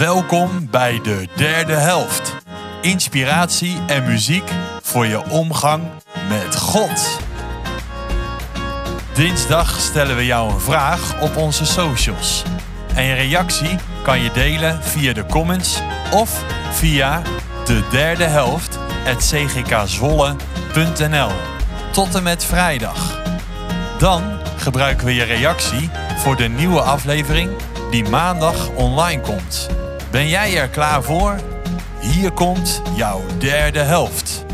Welkom bij de derde helft. Inspiratie en muziek voor je omgang met God. Dinsdag stellen we jou een vraag op onze socials. En je reactie kan je delen via de comments of via de derde helft tot en met vrijdag. Dan gebruiken we je reactie voor de nieuwe aflevering die maandag online komt. Ben jij er klaar voor? Hier komt jouw derde helft.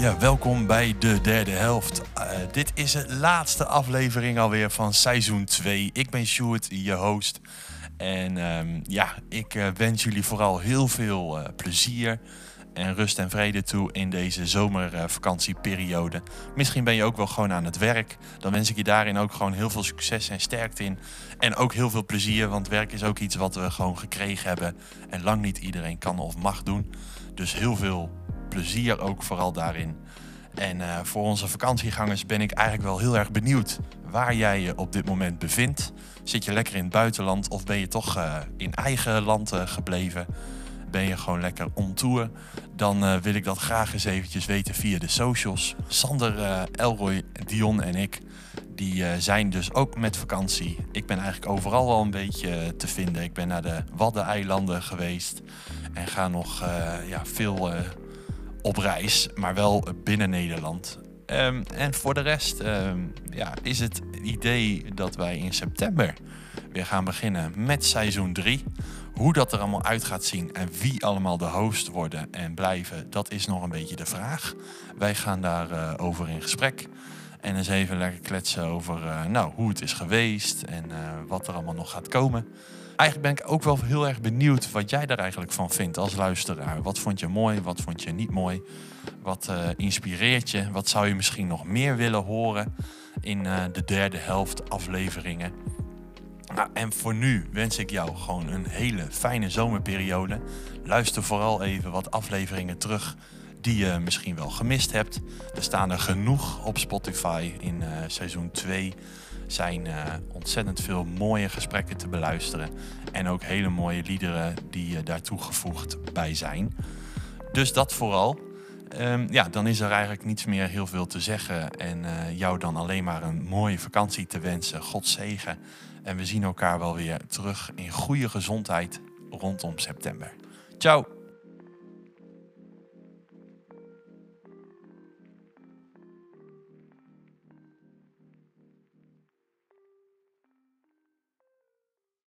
Ja, welkom bij de derde helft. Uh, dit is de laatste aflevering alweer van seizoen 2. Ik ben Sjoerd, je host. En um, ja, ik uh, wens jullie vooral heel veel uh, plezier en rust en vrede toe in deze zomervakantieperiode. Misschien ben je ook wel gewoon aan het werk. Dan wens ik je daarin ook gewoon heel veel succes en sterkte in. En ook heel veel plezier, want werk is ook iets wat we gewoon gekregen hebben. En lang niet iedereen kan of mag doen. Dus heel veel plezier ook vooral daarin. En uh, voor onze vakantiegangers ben ik eigenlijk wel heel erg benieuwd waar jij je op dit moment bevindt. Zit je lekker in het buitenland of ben je toch uh, in eigen land uh, gebleven? Ben je gewoon lekker on tour, dan uh, wil ik dat graag eens eventjes weten via de socials. Sander, uh, Elroy, Dion en ik, die uh, zijn dus ook met vakantie. Ik ben eigenlijk overal wel een beetje te vinden. Ik ben naar de Waddeneilanden geweest en ga nog ja, veel op reis, maar wel binnen Nederland. Um, en voor de rest um, ja, is het idee dat wij in september weer gaan beginnen met seizoen 3. Hoe dat er allemaal uit gaat zien en wie allemaal de host worden en blijven, dat is nog een beetje de vraag. Wij gaan daarover uh, over in gesprek. En eens even lekker kletsen over uh, nou, hoe het is geweest en uh, wat er allemaal nog gaat komen. Eigenlijk ben ik ook wel heel erg benieuwd wat jij daar eigenlijk van vindt als luisteraar. Wat vond je mooi, wat vond je niet mooi? Wat inspireert je? Wat zou je misschien nog meer willen horen in de derde helft afleveringen? Nou, en voor nu wens ik jou gewoon een hele fijne zomerperiode. Luister vooral even wat afleveringen terug die je misschien wel gemist hebt. Er staan er genoeg op Spotify. In uh, seizoen 2 zijn uh, ontzettend veel mooie gesprekken te beluisteren. En ook hele mooie liederen die uh, daartoe gevoegd bij zijn. Dus dat vooral. Um, ja, dan is er eigenlijk niets meer heel veel te zeggen. En jou dan alleen maar een mooie vakantie te wensen. God zegen. En we zien elkaar wel weer terug in goede gezondheid rondom september. Ciao!